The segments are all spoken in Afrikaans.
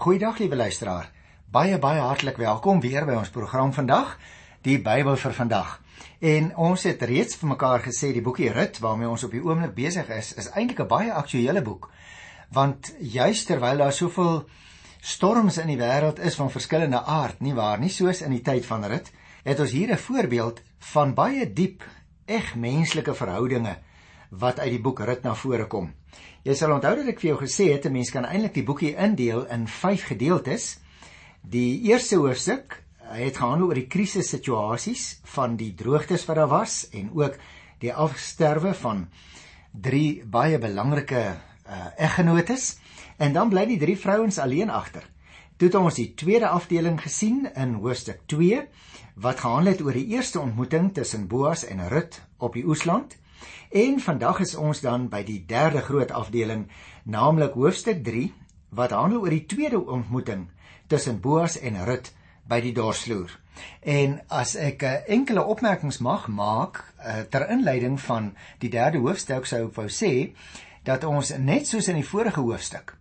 Goeiedag liewe luisteraar. Baie baie hartlik welkom weer by ons program vandag, die Bybel vir vandag. En ons het reeds vir mekaar gesê die boekie Rut waarmee ons op die oomblik besig is, is eintlik 'n baie aktuële boek. Want juis terwyl daar soveel storms in die wêreld is van verskillende aard, nie waar nie, soos in die tyd van Rut, het ons hier 'n voorbeeld van baie diep, eg menslike verhoudinge wat uit die boek Rut na vore kom. Jy sal onthou dat ek vir jou gesê het 'n mens kan eintlik die boekie indeel in 5 gedeeltes. Die eerste hoofstuk het gehandel oor die krisissituasies van die droogtes wat daar was en ook die afsterwe van drie baie belangrike uh, eggenotes en dan bly die drie vrouens alleen agter. Toe het ons die tweede afdeling gesien in hoofstuk 2 wat gehandel het oor die eerste ontmoeting tussen Boas en Rut op die oesland. En vandag is ons dan by die derde groot afdeling, naamlik hoofstuk 3, wat handel oor die tweede ontmoeting tussen Boas en Rut by die dorsvloer. En as ek uh, enkele opmerkings mag maak uh, ter inleiding van die derde hoofstuk sou ek wou sê dat ons net soos in die vorige hoofstuk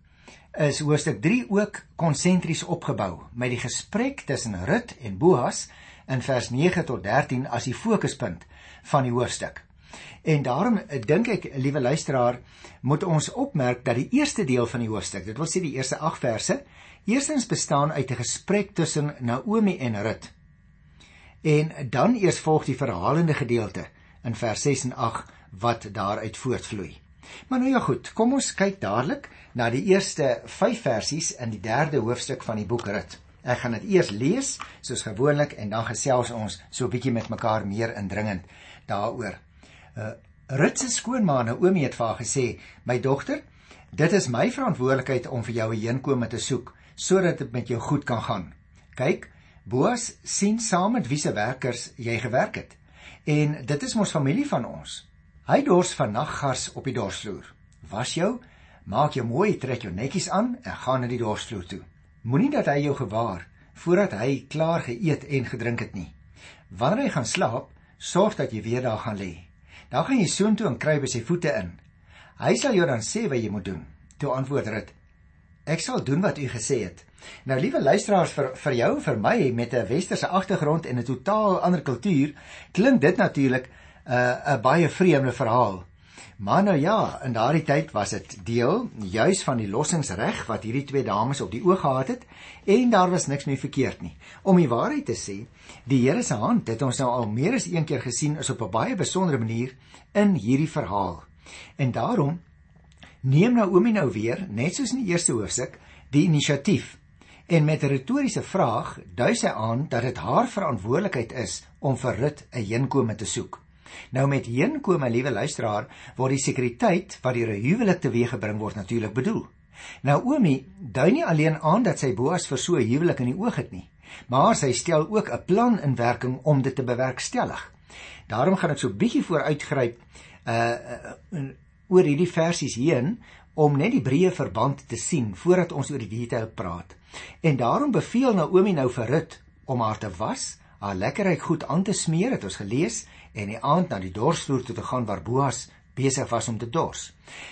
is hoofstuk 3 ook konsentries opgebou met die gesprek tussen Rut en Boas in vers 9 tot 13 as die fokuspunt van die hoofstuk. En daarom eh, dink ek, liewe luisteraar, moet ons opmerk dat die eerste deel van die hoofstuk, dit wil sê die eerste 8 verse, eerstens bestaan uit 'n gesprek tussen Naomi en Rut. En dan eers volg die verhalende gedeelte in vers 6 en 8 wat daaruit voortvloei. Maar nou ja goed, kom ons kyk dadelik na die eerste 5 versies in die derde hoofstuk van die boek Rut. Ek gaan dit eers lees soos gewoonlik en dan gesels ons so 'n bietjie met mekaar meer indringend daaroor. Uh, Rut se skoonma Naomi het vir haar gesê: "My dogter, dit is my verantwoordelikheid om vir jou 'n heenkome te soek sodat dit met jou goed kan gaan. Kyk, Boas sien saam met wie se werkers jy gewerk het. En dit is mos familie van ons. Hy dors vannag gas op die dorsvloer. Was jou, maak jou mooi, trek jou netjies aan en gaan na die dorsvloer toe. Moenie dat hy jou gewaar voordat hy klaar geëet en gedrink het nie. Wanneer hy gaan slaap, sorg dat jy weer daar gaan lê. Dan gaan jy soontoe en kry by sy voete in. Hy sal jou dan sê wat jy moet doen. Toe antwoord Rut: Ek sal doen wat u gesê het. Nou liewe luisteraars vir vir jou vir my met 'n westerse agtergrond en 'n totaal ander kultuur klink dit natuurlik 'n uh, 'n baie vreemde verhaal. Maar nou ja, in daardie tyd was dit deel juis van die lossingsreg wat hierdie twee dames op die oog gehad het en daar was niks meer verkeerd nie. Om die waarheid te sê, die Here se hand het ons nou al meer as een keer gesien is op 'n baie besondere manier in hierdie verhaal. En daarom neem Naomi nou weer, net soos in die eerste hoofstuk, die inisiatief en met 'n retoriese vraag dui sy aan dat dit haar verantwoordelikheid is om vir Rut 'n heenkome te soek. Nou met heenkome, liewe luisteraar, word die sekuriteit wat deur 'n huwelik teweeggebring word natuurlik bedoel. Nou Omi dui nie alleen aan dat sy Boas vir so 'n huwelik in die oog het nie, maar sy stel ook 'n plan in werking om dit te bewerkstellig. Daarom gaan ek so bietjie vooruitgryp uh, uh oor hierdie versies heen om net die breë verband te sien voordat ons oor die detail praat. En daarom beveel Naomi nou vir Rut om haar te was, haar lekkerryk goed aan te smeer, het ons gelees, en die aand na die dorsvloer toe te gaan waar Boas besig was om te dors.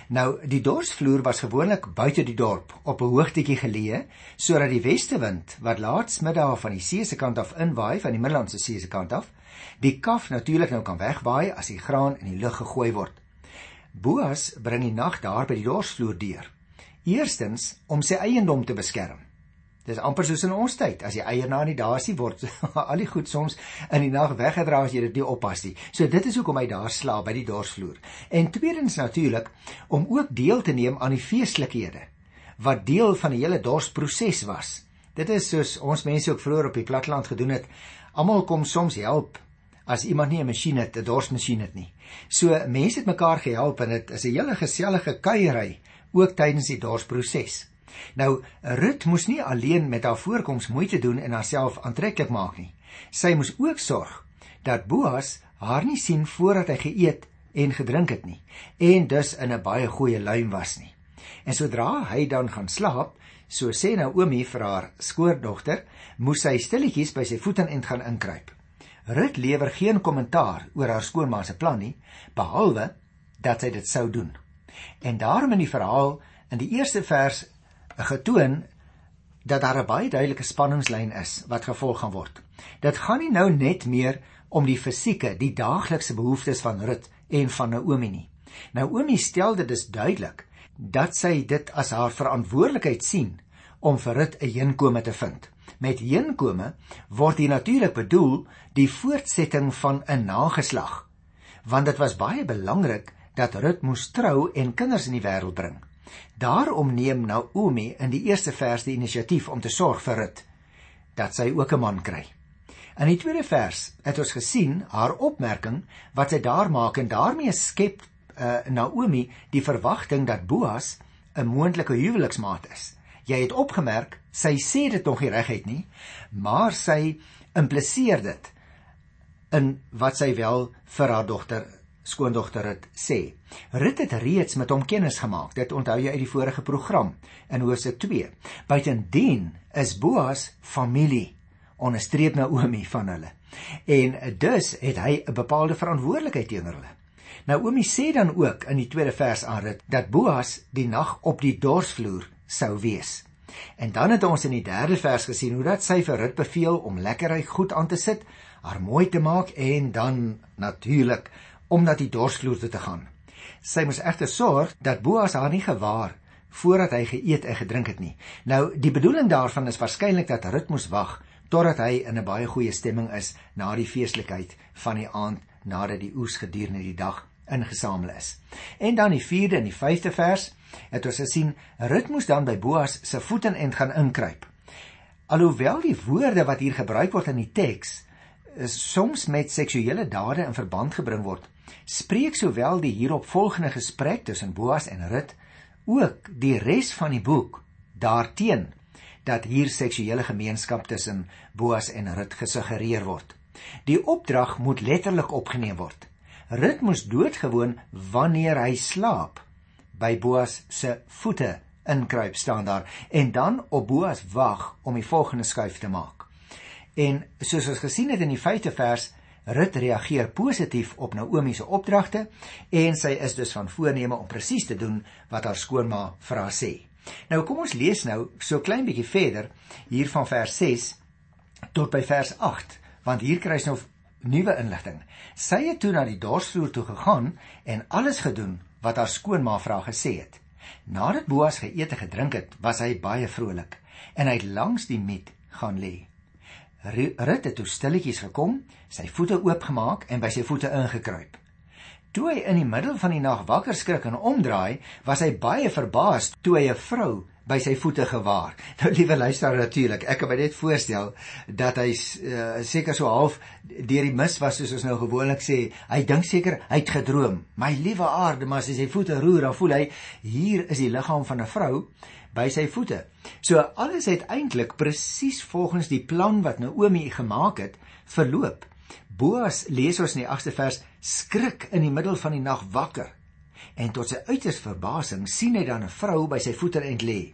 Nou, die dorsvloer was gewoonlik buite die dorp op 'n hoogtetjie geleë, sodat die westewind wat laatsmiddag van die see se kant af inwaai van die Middellandse See se kant af, die kaf natuurlik nou kan wegwaai as die graan in die lug gegooi word. Boas bring die nag daar by die dorsvloer deur. Eerstens om sy eiendom te beskerm. Dis amper soos in ons tyd. As die eienaar nie daar is nie, word al die goed soms in die nag weggedra as jy dit nie oppas nie. So dit is hoekom hy daar slaap by die dorsvloer. En tweedens natuurlik om ook deel te neem aan die feestelikhede wat deel van die hele dorsproses was. Dit is soos ons mense ook vroeër op die platteland gedoen het. Almal kom soms help as iemand nie 'n masjien het, 'n dorsmasjien het nie. So mense het mekaar gehelp en dit is 'n hele gesellige kuierery ook tydens die dorsproses. Nou Rut moes nie alleen met haar voorkoms moeite doen en haarself aantreklik maak nie. Sy moes ook sorg dat Boas haar nie sien voordat hy geëet en gedrink het nie en dus in 'n baie goeie luim was nie. En sodra hy dan gaan slaap, so sê Naomi vir haar skoordogter, moes sy stilletjies by sy voete en gaan inkruip. Rut lewer geen kommentaar oor haar skoonma se plan nie, behalwe dat sy dit sou doen. En daarom in die verhaal in die eerste vers getoon dat daar 'n baie duidelike spanningslyn is wat gevolg gaan word. Dit gaan nie nou net meer om die fisieke, die daaglikse behoeftes van Rut en van Naomi nie. Naomi stel dit dus duidelik dat sy dit as haar verantwoordelikheid sien om vir Rut 'n heenkome te vind. Met heenkome word hier natuurlik bedoel die voortsetting van 'n nageslag, want dit was baie belangrik dat Rut moes trou en kinders in die wêreld bring. Daarom neem Naomi in die eerste vers die inisiatief om te sorg vir Rut dat sy ook 'n man kry. In die tweede vers het ons gesien haar opmerking wat sy daar maak en daarmee skep uh, Naomi die verwagting dat Boas 'n moontlike huweliksmaat is. Jy het opgemerk, sy sê dit nog nie reguit nie, maar sy impliseer dit in wat sy wel vir haar dogter skoondogter Rut sê. Rut het reeds met hom kennis gemaak. Dit onthou jy uit die vorige program in Hosea 2. Buitendien is Boas familie onderstreep Naomi van hulle. En dus het hy 'n bepaalde verantwoordelikheid teenoor hulle. Naomi sê dan ook in die tweede vers aan Rut dat Boas die nag op die dorsvloer sou wees. En dan het ons in die derde vers gesien hoe dat sy vir Rut beveel om lekkerry goed aan te sit, haar mooi te maak en dan natuurlik om na die dorsvloer te gaan. Sy moes egter sorg dat Boas haar nie gewaar voordat hy geëet en gedrink het nie. Nou, die bedoeling daarvan is waarskynlik dat Rut moes wag totdat hy in 'n baie goeie stemming is na die feeslikheid van die aand nadat die oes gedurende die dag ingesamel is. En dan die 4de en die 5de vers het ons gesien Rut moes dan by Boas se voete en gaan inkruip. Alhoewel die woorde wat hier gebruik word in die teks soms met seksuele dade in verband gebring word, spreek sowel die hieropvolgende gesprek tussen Boas en Rut ook die res van die boek daarteen dat hier seksuele gemeenskap tussen Boas en Rut gesuggereer word. Die opdrag moet letterlik opgeneem word. Rut moes doodgewoon wanneer hy slaap by Boas se voete inkruip staan daar en dan op Boas wag om die volgende skuif te maak. En soos ons gesien het in die 5de vers, Rut reageer positief op Naomi se opdragte en sy is dus van voorneme om presies te doen wat haar skoonma vir haar sê. Nou kom ons lees nou so klein bietjie verder hier van vers 6 tot by vers 8, want hier kry ons nou nuwe inligting. Sy het toe na die dorsvloer toe gegaan en alles gedoen wat haar skoonma vir haar gesê het. Nadat Boas geëet en gedrink het, was hy baie vrolik en hy het langs die miet gaan lê. Rut het toe stilletjies gekom, sy voete oopgemaak en by sy voete ingekruip. Toe hy in die middel van die nag wakker skrik en omdraai, was hy baie verbaas toe hy 'n vrou by sy voete gewaar. Nou liewe luisteraar natuurlik, ek kan my net voorstel dat hy uh, seker so half deur die mis was soos ons nou gewoonlik sê. Hy dink seker hy het gedroom. My liewe aarde, maar as hy sy voete roer, dan voel hy hier is die liggaam van 'n vrou by sy voete. So alles het eintlik presies volgens die plan wat Naomi gemaak het, verloop. Boas lees ons in die 8ste vers skrik in die middel van die nag wakker. En tot sy uiters verbasing sien hy dan 'n vrou by sy voete en lê.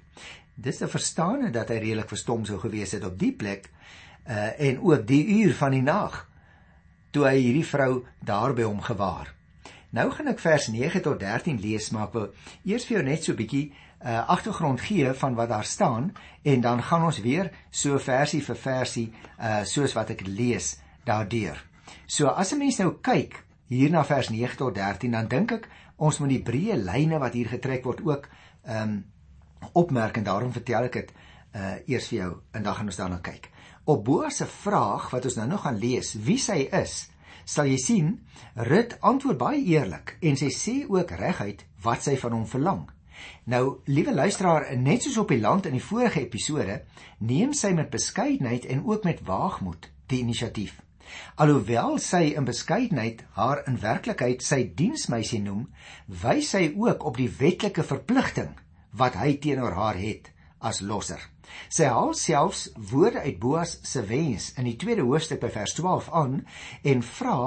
Dis te verstaan dat hy redelik verstom sou gewees het op die plek uh en ook die uur van die nag toe hy hierdie vrou daar by hom gewaar. Nou gaan ek vers 9 tot 13 lees, maar ek wil eers vir jou net so 'n bietjie uh, agtergrond gee van wat daar staan en dan gaan ons weer so versie vir versie uh, soos wat ek lees daardeur. So as 'n mens nou kyk hier na vers 9 tot 13 dan dink ek ons moet die breë lyne wat hier getrek word ook ehm um, opmerk en daarom vertel ek dit uh eers vir jou en dan gaan ons daarna kyk. Op Boas se vraag wat ons nou nog gaan lees, wie sy is, sal jy sien Rut antwoord baie eerlik en sy sê ook reguit wat sy van hom verlang. Nou, liewe luisteraar, net soos op die land in die vorige episode, neem sy met beskeidenheid en ook met waagmoed die inisiatief. Alhoewel sy in beskeidenheid haar in werklikheid sy diensmeisie noem, wys sy ook op die wetlike verpligting wat hy teenoor haar het as losser. Sy haal selfs woorde uit Boas se wens in die tweede hoofstuk by vers 12 aan en vra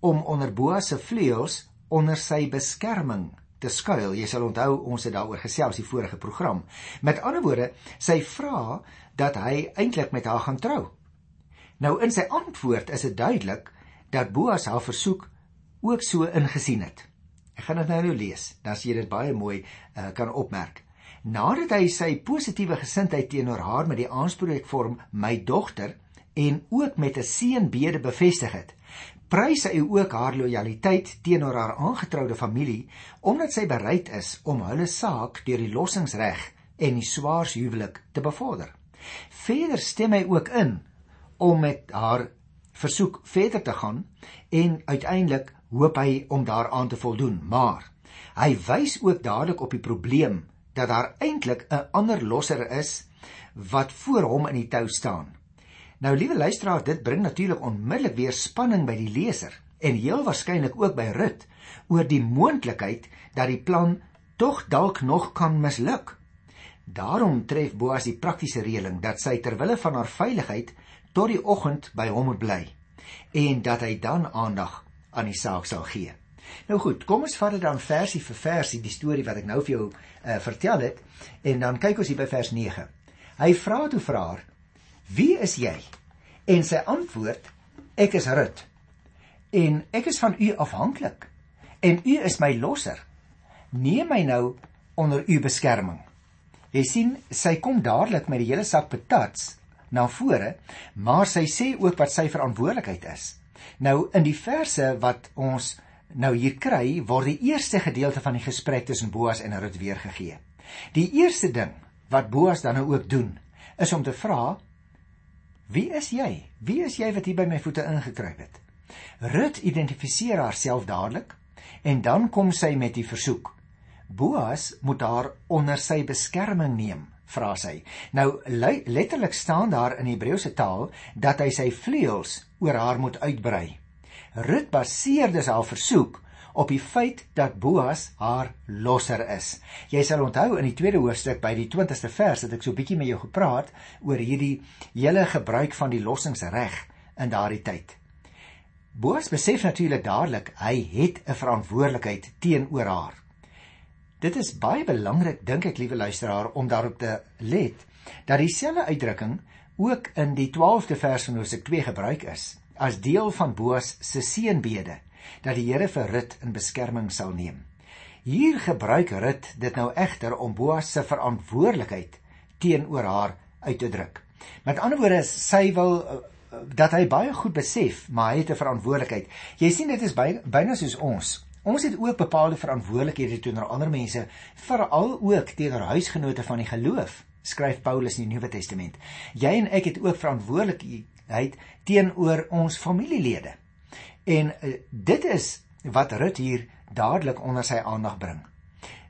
om onder Boas se vleuels onder sy beskerming te skuil. Jy sal onthou ons het daaroor gesels die vorige program. Met ander woorde, sy vra dat hy eintlik met haar gaan trou. Nou in sy antwoord is dit duidelik dat Boas haar versoek ook so ingesien het. Ek gaan dit nou nou lees, dan sien jy dit baie mooi uh, kan opmerk. Nadat hy sy positiewe gesindheid teenoor haar met die aanspreekvorm my dogter en ook met 'n seënbede bevestig het, prys hy ook haar lojaliteit teenoor haar aangetroude familie omdat sy bereid is om hulle saak deur die lossingsreg en die swaarshuwelik te bevorder. Verder stem hy ook in om met haar versoek verder te gaan en uiteindelik hoop hy om daaraan te voldoen, maar hy wys ook dadelik op die probleem dat daar eintlik 'n ander losser is wat voor hom in die tou staan. Nou liewe luisteraar, dit bring natuurlik onmiddellik weer spanning by die leser en heel waarskynlik ook by Rut oor die moontlikheid dat die plan tog dalk nog kan misluk. Daarom tref Boas die praktiese reëling dat sy ter wille van haar veiligheid tot die oggend by hom moet bly en dat hy dan aandag aan die saak sal gee. Nou goed, kom ons vat dit dan versie vir versie die storie wat ek nou vir jou uh, vertel het en dan kyk ons hier by vers 9. Hy vra toe vir haar: "Wie is jy?" En sy antwoord: "Ek is Rut. En ek is van u afhanklik. En u is my losser. Neem my nou onder u beskerming." Jy sien, sy kom dadelik met die hele sak patats na vore, maar sy sê ook wat sy verantwoordelikheid is. Nou in die verse wat ons nou hier kry word die eerste gedeelte van die gesprek tussen Boas en Rut weergegee. Die eerste ding wat Boas dan nou ook doen, is om te vra: "Wie is jy? Wie is jy wat hier by my voete ingekruip het?" Rut identifiseer haarself dadelik en dan kom sy met die versoek. Boas moet haar onder sy beskerming neem, vra sy. Nou letterlik staan daar in Hebreëse taal dat hy sy vleuels oor haar moet uitbrei. Rut baseer dus haar versoek op die feit dat Boas haar losser is. Jy sal onthou in die tweede hoofstuk by die 20ste vers het ek so 'n bietjie met jou gepraat oor hierdie hele gebruik van die lossingsreg in daardie tyd. Boas besef natuurlik dadelik hy het 'n verantwoordelikheid teenoor haar. Dit is baie belangrik dink ek liewe luisteraar om daarop te let dat dieselfde uitdrukking ook in die 12de vers van Hosea 2 gebruik is as deel van Boas se seënbede dat die Here vir Rut in beskerming sal neem. Hier gebruik Rut dit nou egter om Boas se verantwoordelikheid teenoor haar uit te druk. Met ander woorde, sy wil uh, dat hy baie goed besef, maar hy het 'n verantwoordelikheid. Jy sien dit is by, byna soos ons. Ons het ook bepaalde verantwoordelikhede teenoor ander mense, veral ook teenoor huisgenote van die geloof, skryf Paulus in die Nuwe Testament. Jy en ek het ook verantwoordelik geregtigheid teenoor ons familielede. En uh, dit is wat Rut hier dadelik onder sy aandag bring.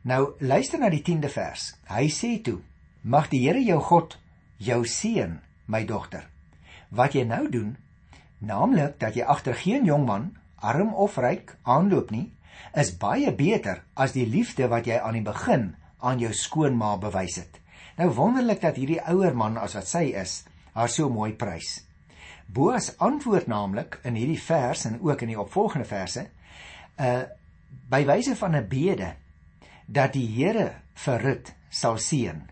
Nou luister na die 10de vers. Hy sê toe: Mag die Here jou God jou seën, my dogter. Wat jy nou doen, naamlik dat jy agter geen jong man, arm of ryk, aanloop nie, is baie beter as die liefde wat jy aan die begin aan jou skoonma bewys het. Nou wonderlik dat hierdie ouer man as wat sy is, haar so mooi prys. Boas antwoord naamlik in hierdie vers en ook in die opvolgende verse uh by wyse van 'n bede dat die Here vir Rut sal seën.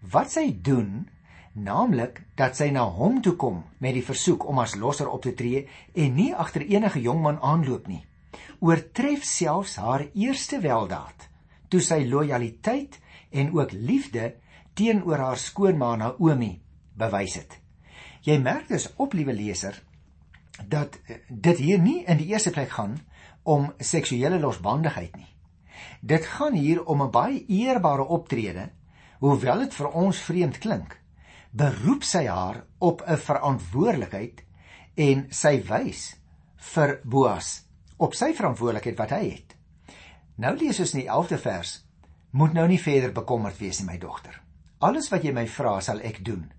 Wat sy doen, naamlik dat sy na hom toe kom met die versoek om as losser op te tree en nie agter enige jong man aanloop nie, oortref selfs haar eerste weldaad toe sy lojaliteit en ook liefde teenoor haar skoonma Naomi bewys het. Jy merk dus op liewe leser dat eh, dit hier nie in die eerste plek gaan om seksuele losbandigheid nie. Dit gaan hier om 'n baie eerbare optrede, hoewel dit vir ons vreemd klink. Beroep sy haar op 'n verantwoordelikheid en sy wys vir Boas op sy verantwoordelikheid wat hy het. Nou lees ons in die 11de vers: Moet nou nie verder bekommerd wees nie, my dogter. Alles wat jy my vra, sal ek doen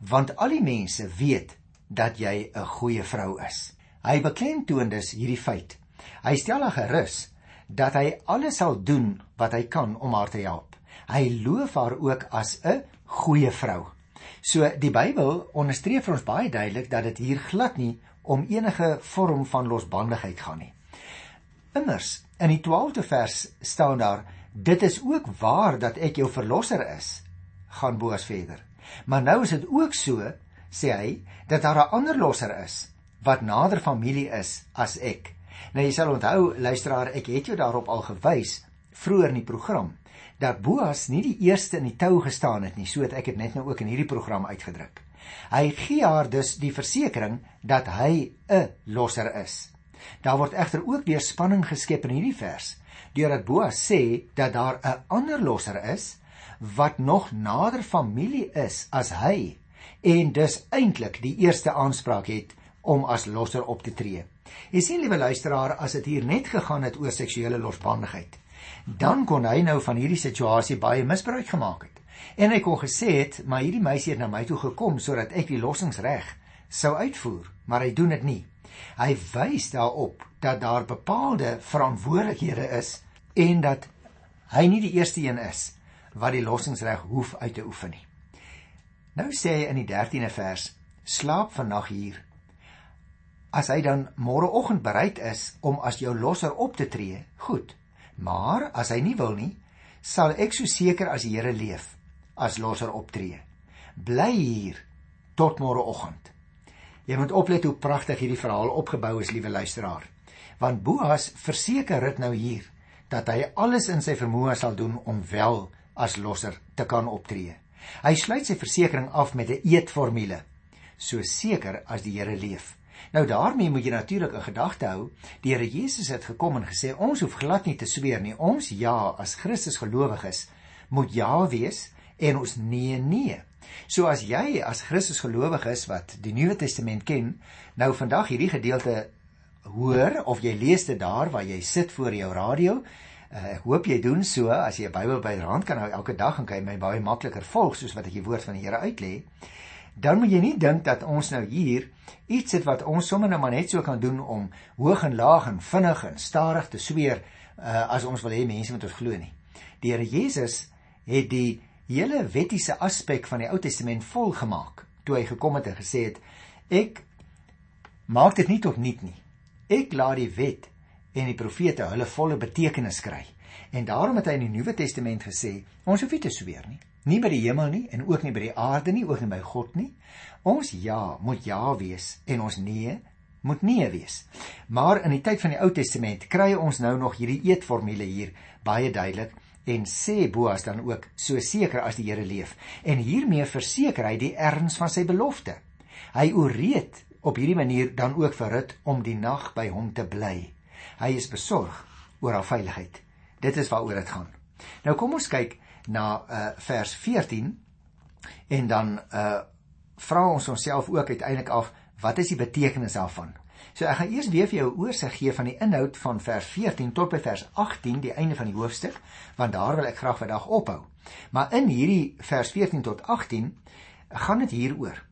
want al die mense weet dat jy 'n goeie vrou is. Hy beklemtoon dus hierdie feit. Hy stel haar gerus dat hy alles sal doen wat hy kan om haar te help. Hy loof haar ook as 'n goeie vrou. So die Bybel onderstreep vir ons baie duidelik dat dit hier glad nie om enige vorm van losbandigheid gaan nie. Immers in die 12de vers staan daar: Dit is ook waar dat ek jou verlosser is. Gaan Boas verder. Maar nou is dit ook so, sê hy, dat daar 'n ander losser is wat nader familie is as ek. Nou jy sal onthou, luisteraar, ek het jou daarop al gewys vroeër in die program dat Boas nie die eerste in die tou gestaan het nie, so het ek dit net nou ook in hierdie program uitgedruk. Hy gee haar dus die versekering dat hy 'n losser is. Daar word egter ook weer spanning geskep in hierdie vers, deurdat Boas sê dat daar 'n ander losser is wat nog nader familie is as hy en dus eintlik die eerste aanspraak het om as losser op te tree. Jy sien liewe luisteraar, as dit hier net gegaan het oor seksuele losbandigheid, dan kon hy nou van hierdie situasie baie misbruik gemaak het. En hy kon gesê het, maar hierdie meisie het na my toe gekom sodat ek die lossingsreg sou uitvoer, maar hy doen dit nie. Hy wys daarop dat daar bepaalde verantwoordelikhede is en dat hy nie die eerste een is wat die lossingsreg hoef uit te oefen nie. Nou sê hy in die 13de vers: Slaap vannag hier. As hy dan môreoggend bereid is om as jou losser op te tree, goed. Maar as hy nie wil nie, sal ek so seker as die Here leef as losser optree. Bly hier tot môreoggend. Jy moet oplet hoe pragtig hierdie verhaal opgebou is, liewe luisteraar. Want Boas verseker dit nou hier dat hy alles in sy vermoë sal doen om wel as losser te kan optree. Hy sluit sy versekering af met 'n eetformule: So seker as die Here leef. Nou daarmee moet jy natuurlik 'n gedagte hou. Die Here Jesus het gekom en gesê ons hoef glad nie te sweer nie. Ons ja as Christus gelowiges moet ja wees en ons nee nee. So as jy as Christus gelowiges wat die Nuwe Testament ken, nou vandag hierdie gedeelte hoor of jy lees dit daar waar jy sit voor jou radio, uh, ek hoop jy doen so as jy 'n Bybel byderhand kan hou elke dag en kan jy my baie makliker volg soos wat ek die woord van die Here uitlê dan moet jy nie dink dat ons nou hier iets het wat ons sommer nou maar net so kan doen om hoog en laag en vinnig en stadig te sweer uh, as ons wil hê mense moet ons glo nie. Die Here Jesus het die hele wettiese aspek van die Ou Testament volgemaak toe hy gekom het en gesê het ek maak dit nie tot niet nie. Ek laat die wet en die profete hulle volle betekenis kry. En daarom het hy in die Nuwe Testament gesê ons hoef nie te sweer nie nie by die hemel nie en ook nie by die aarde nie, ook nie by God nie. Ons ja moet ja wees en ons nee moet nee wees. Maar in die tyd van die Ou Testament kry ons nou nog hierdie eetformule hier baie duidelik en sê Boas dan ook so seker as die Here leef en hiermee verseker hy die erns van sy belofte. Hy ooreed op hierdie manier dan ook vir Rut om die nag by hom te bly. Hy is besorg oor haar veiligheid. Dit is waaroor dit gaan. Nou kom ons kyk na uh, vers 14 en dan uh vra ons onsself ook uiteindelik af wat is die betekenis daarvan. So ek gaan eers weer vir jou 'n oorsig gee van die inhoud van vers 14 tot by vers 18, die einde van die hoofstuk, want daar wil ek graag vandag ophou. Maar in hierdie vers 14 tot 18 gaan dit hieroor.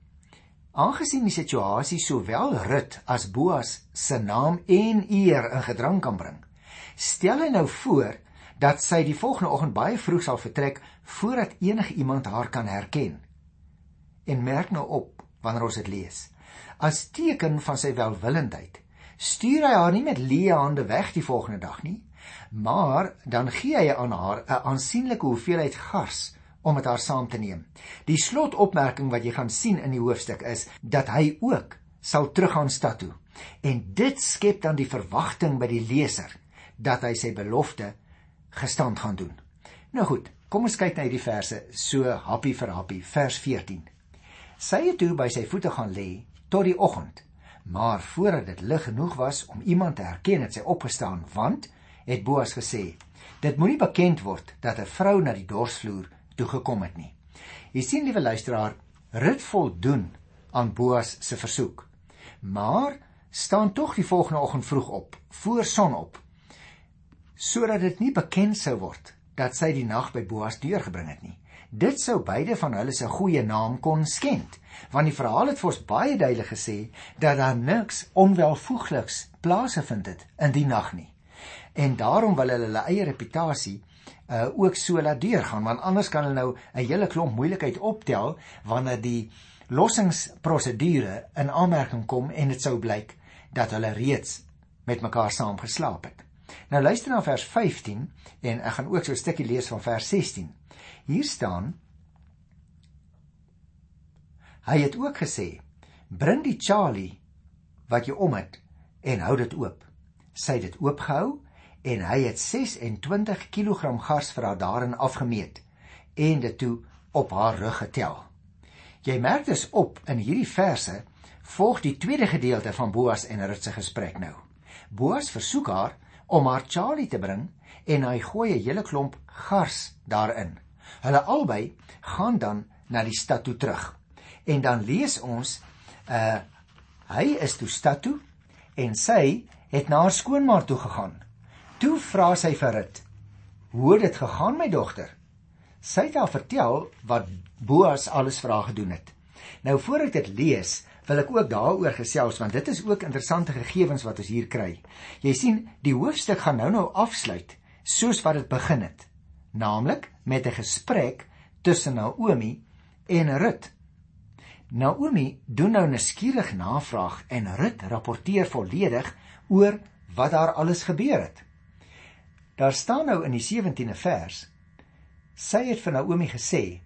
Aangesien die situasie sowel Rut as Boas se naam en eer in gedrang kan bring, stel hy nou voor dat sy die volgende oggend baie vroeg sal vertrek voordat enige iemand haar kan herken. En merk nou op wanneer ons dit lees. As teken van sy welwillendheid, stuur hy haar nie met leë hande weg die volgende dag nie, maar dan gee hy aan haar 'n aansienlike hoeveelheid gars om met haar saam te neem. Die slotopmerking wat jy gaan sien in die hoofstuk is dat hy ook sal teruggaan stad toe. En dit skep dan die verwagting by die leser dat hy sy belofte gestand gaan doen. Nou goed, kom ons kyk na hierdie verse so happie vir happie, vers 14. Sy het toe by sy voete gaan lê tot die oggend. Maar voordat dit lig genoeg was om iemand te herken, het sy opgestaan, want het Boas gesê: "Dit moenie bekend word dat 'n vrou na die dorsvloer toe gekom het nie." Jy sien, liewe luisteraar, Rut voldoen aan Boas se versoek. Maar staan tog die volgende oggend vroeg op, voor sonop, sodat dit nie bekend sou word dat sy die nag by Boas deurgebring het nie. Dit sou beide van hulle se goeie naam kon skend, want die verhaal het vir ons baie duidelik gesê dat daar niks onwelvoegliks plaasgevind het in die nag nie. En daarom wil hulle hulle eie reputasie uh ook so laat deurgaan, want anders kan hulle nou 'n hele klomp moeilikheid optel wanneer die lossingsprosedure in aanmerking kom en dit sou blyk dat hulle reeds met mekaar saam geslaap het. Nou luister na vers 15 en ek gaan ook so 'n stukkie lees van vers 16. Hier staan Hy het ook gesê: "Bring die chalie wat jy om het en hou dit oop." Sy het dit oopgehou en hy het 26 kg gars vir haar daarin afgemeet en dit toe op haar rug getel. Jy merk dus op in hierdie verse volg die tweede gedeelte van Boas en Rut se gesprek nou. Boas versoek haar om haar Charlie te bring en hy gooi 'n hele klomp gars daarin. Hulle albei gaan dan na die stad toe terug. En dan lees ons uh hy is toe stad toe en sy het na haar skoonma toe gegaan. Toe vra sy vir Rut: "Hoe het dit gegaan, my dogter?" Sy het haar vertel wat Boas alles haar gedoen het. Nou voor ek dit lees, wil ek ook daaroor gesels want dit is ook interessante gegevens wat ons hier kry. Jy sien, die hoofstuk gaan nou nou afsluit soos wat dit begin het, naamlik met 'n gesprek tussen Naomi en Rut. Naomi doen nou 'n nuuskierige navraag en Rut rapporteer volledig oor wat daar alles gebeur het. Daar staan nou in die 17de vers: Sy het vir Naomi gesê: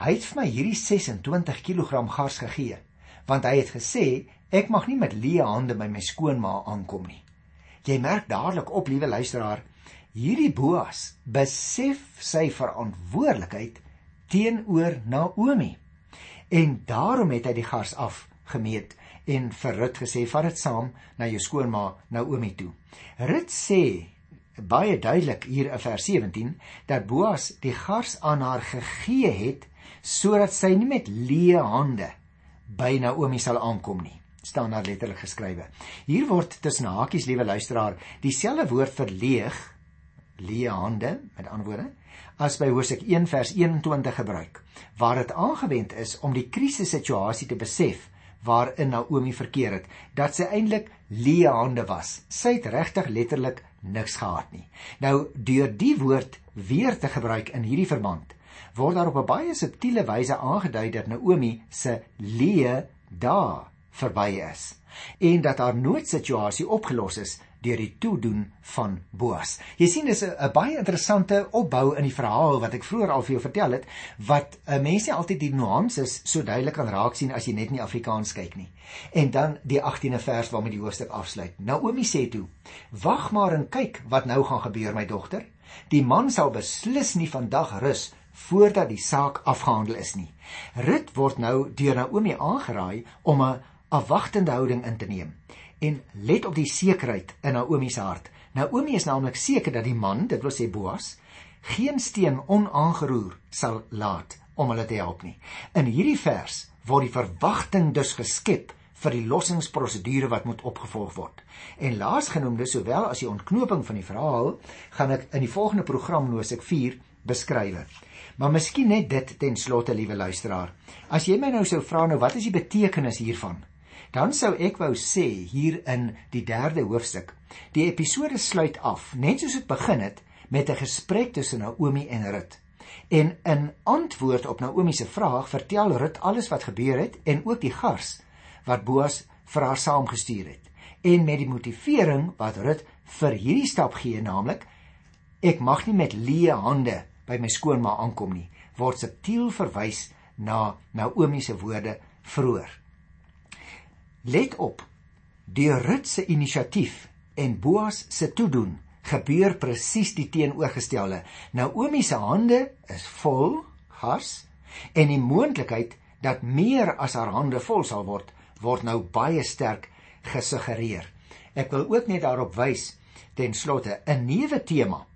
"Hy het vir my hierdie 26 kg gars gegee, want hy het gesê ek mag nie met leë hande by my skoonma aankom nie." Jy merk dadelik op, liewe luisteraar, hierdie Boas besef sy verantwoordelikheid teenoor Naomi. En daarom het hy die gars afgemeet en vir Rut gesê: "Vat dit saam na jou skoonma Naomi toe." Rut sê baie duidelik hier in vers 17 dat Boas die gars aan haar gegee het sodat sy nie met leë hande by Naomi sal aankom nie staan daar letterlik geskrywe. Hier word tussen hakies liewe luisteraar dieselfde woord vir leeg leë hande met ander woorde as by Hosea 1 vers 21 gebruik waar dit aangewend is om die krisissituasie te besef waarin Naomi verkeer het dat sy eintlik leë hande was. Sy het regtig letterlik niks gehad nie. Nou deur die woord weer te gebruik in hierdie verband word daar op 'n baie subtiele wyse aangedui dat Naomi se leë dae verby is en dat haar noodsituasie opgelos is deur die toedoen van Boas. Jy sien dis 'n baie interessante opbou in die verhaal wat ek vroeër al vir jou vertel het wat uh, mense altyd die nuances so duidelik kan raak sien as jy net nie Afrikaans kyk nie. En dan die 18de vers waarmee die hoofstuk afsluit. Naomi sê toe: "Wag maar en kyk wat nou gaan gebeur my dogter. Die man sal beslis nie vandag rus voordat die saak afgehandel is nie." Rut word nou deur Naomi aangeraai om 'n afwagtende houding in te neem en let op die sekerheid in Naomi se hart. Naomi is naamlik seker dat die man, dit wil sê Boas, geen steen onaangeroer sal laat om hulle te help nie. In hierdie vers word die verwagting dus geskep vir die lossingsprosedure wat moet opgevolg word. En laasgenoemde sowel as die ontknoping van die verhaal gaan ek in die volgende program Nosek 4 beskryf. Maar miskien net dit ten slotte, liewe luisteraar. As jy my nou sou vra nou wat is die betekenis hiervan? Dan sou ek wou sê hier in die 3de hoofstuk, die episode sluit af, net soos dit begin het met 'n gesprek tussen Naomi en Rut. En in antwoord op Naomi se vraag vertel Rut alles wat gebeur het en ook die gars wat Boas vir haar saamgestuur het. En met die motivering wat Rut vir hierdie stap gee, naamlik ek mag nie met leë hande by my skoonma aankom nie, word subtiel verwys na Naomi se woorde vroeër. Let op. Deur Rut se inisiatief en Boas se toedoen gebeur presies die teenoorgestelde. Naomi se hande is vol gas en die moontlikheid dat meer as haar hande vol sal word, word nou baie sterk gesuggereer. Ek wil ook net daarop wys ten slotte 'n nuwe tema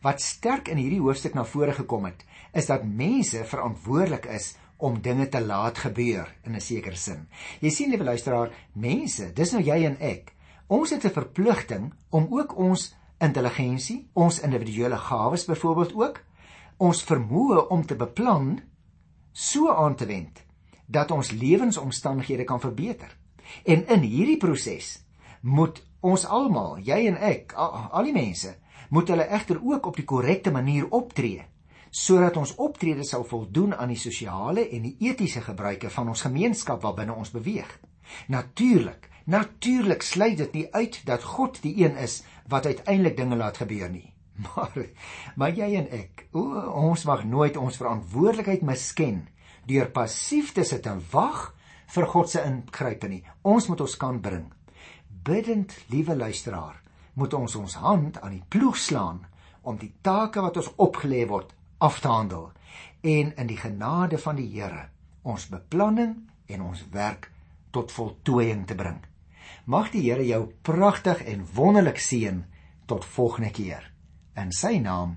wat sterk in hierdie hoofstuk na vore gekom het, is dat mense verantwoordelik is om dinge te laat gebeur in 'n sekere sin. Jy sien liewe luisteraar, mense, dis nou jy en ek. Ons het 'n verpligting om ook ons intelligensie, ons individuele gawes byvoorbeeld ook, ons vermoë om te beplan so aan te wend dat ons lewensomstandighede kan verbeter. En in hierdie proses moet ons almal, jy en ek, al, al die mense, moet hulle egter ook op die korrekte manier optree sodat ons optrede sal voldoen aan die sosiale en die etiese gebruike van ons gemeenskap waarbinne ons beweeg. Natuurlik, natuurlik sluit dit nie uit dat God die een is wat uiteindelik dinge laat gebeur nie. Maar maar jy en ek, o, ons mag nooit ons verantwoordelikheid misken deur passief te sit en wag vir God se ingrype nie. Ons moet ons kan bring. Bidend, liewe luisteraar, moet ons ons hand aan die ploeg slaan om die take wat ons opgelê word af te handel en in die genade van die Here ons beplanning en ons werk tot voltooiing te bring. Mag die Here jou pragtig en wonderlik seën tot volgende keer. In sy naam.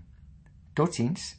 Totsiens.